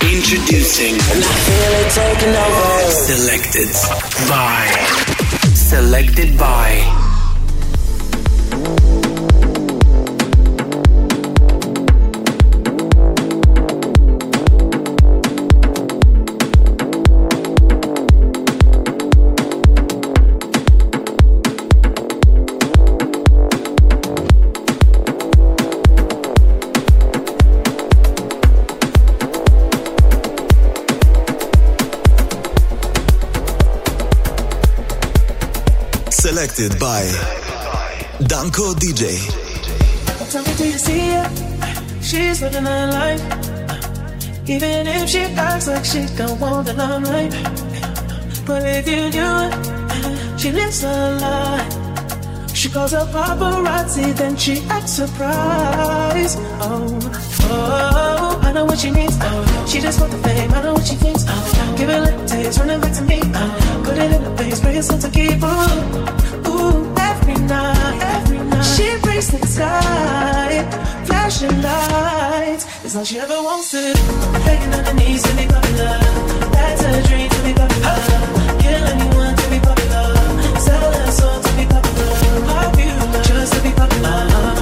Introducing. Selected by. Selected by. connected by Danko DJ. Tell me, do you see her? She's living her life. Even if she acts like she don't want the limelight. But if you knew it, she lives a life. She calls her paparazzi, then she acts surprised. Oh, oh, I know what she needs. Oh, she just wants the fame. I know what she thinks. Oh, give it a taste, it back to me. Oh, put it in the face, pray it's to keep. Oh. side, flashing lights. It's all she ever wants to do. Begging on her knees to be popular. That's her dream to be popular. Kill anyone to be popular. Sell her soul to be popular. Popular, just to be popular.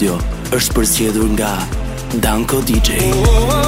Radio është përzgjedhur nga Danko DJ. Oh, oh, oh.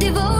devoted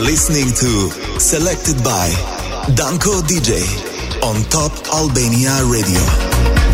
Listening to Selected by Danko DJ on Top Albania Radio.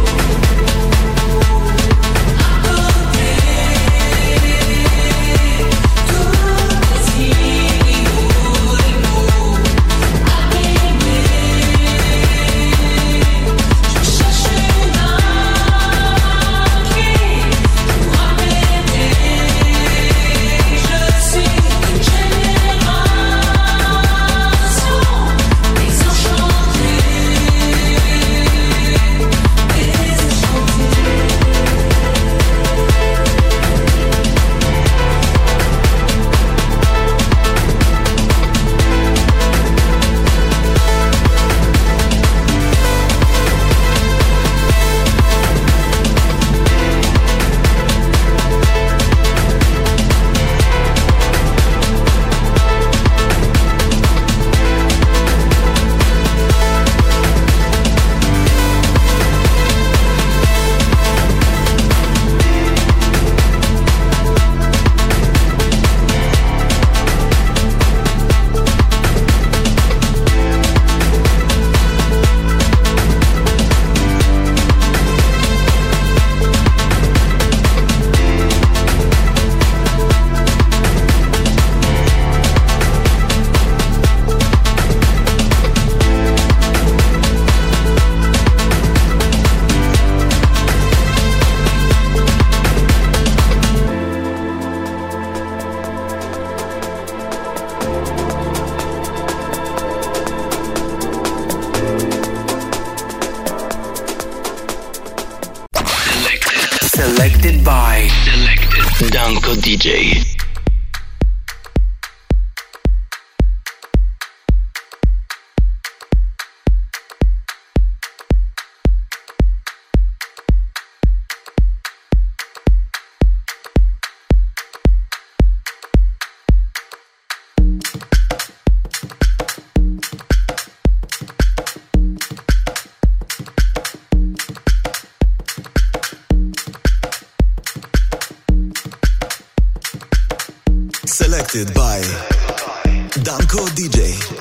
Selected by Danko DJ.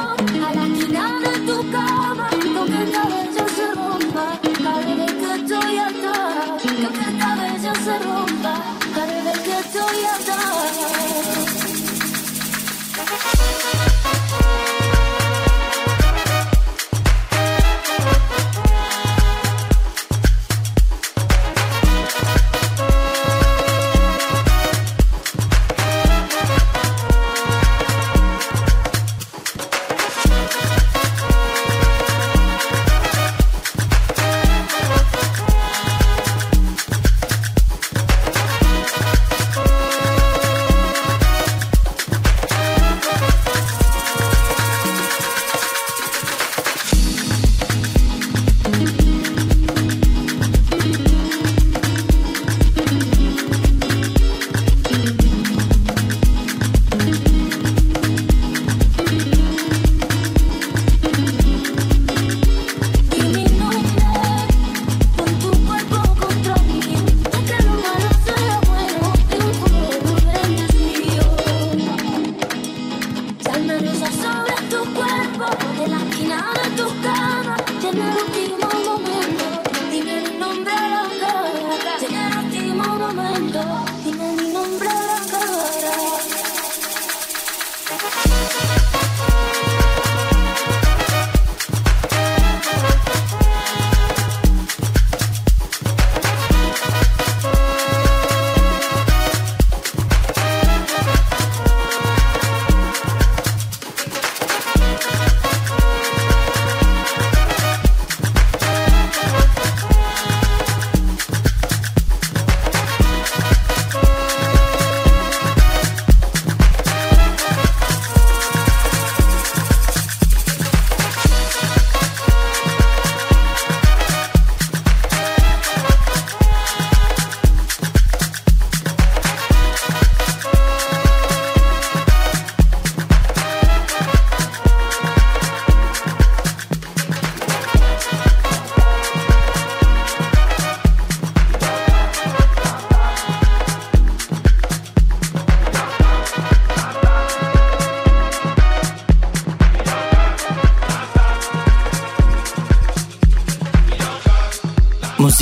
Thank you.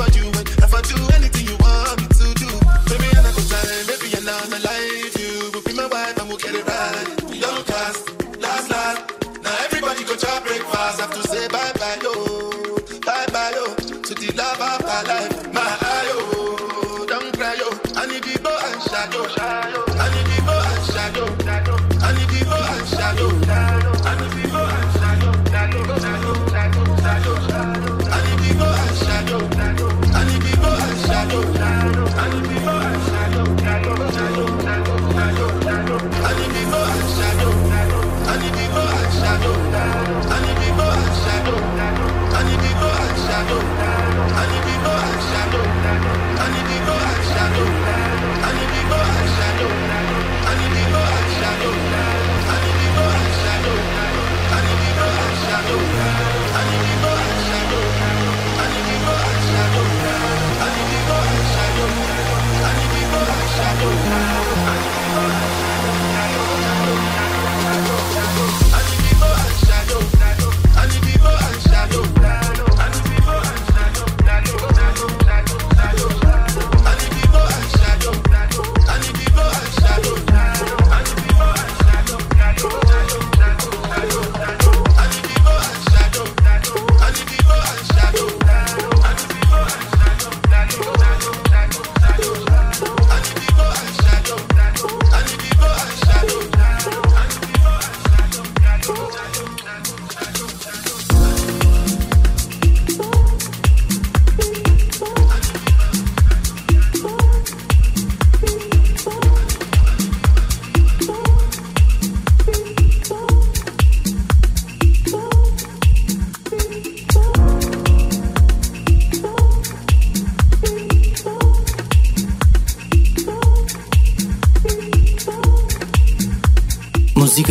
But you.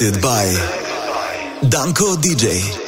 By Danko DJ.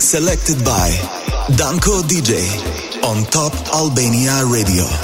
Selected by Danko DJ on Top Albania Radio.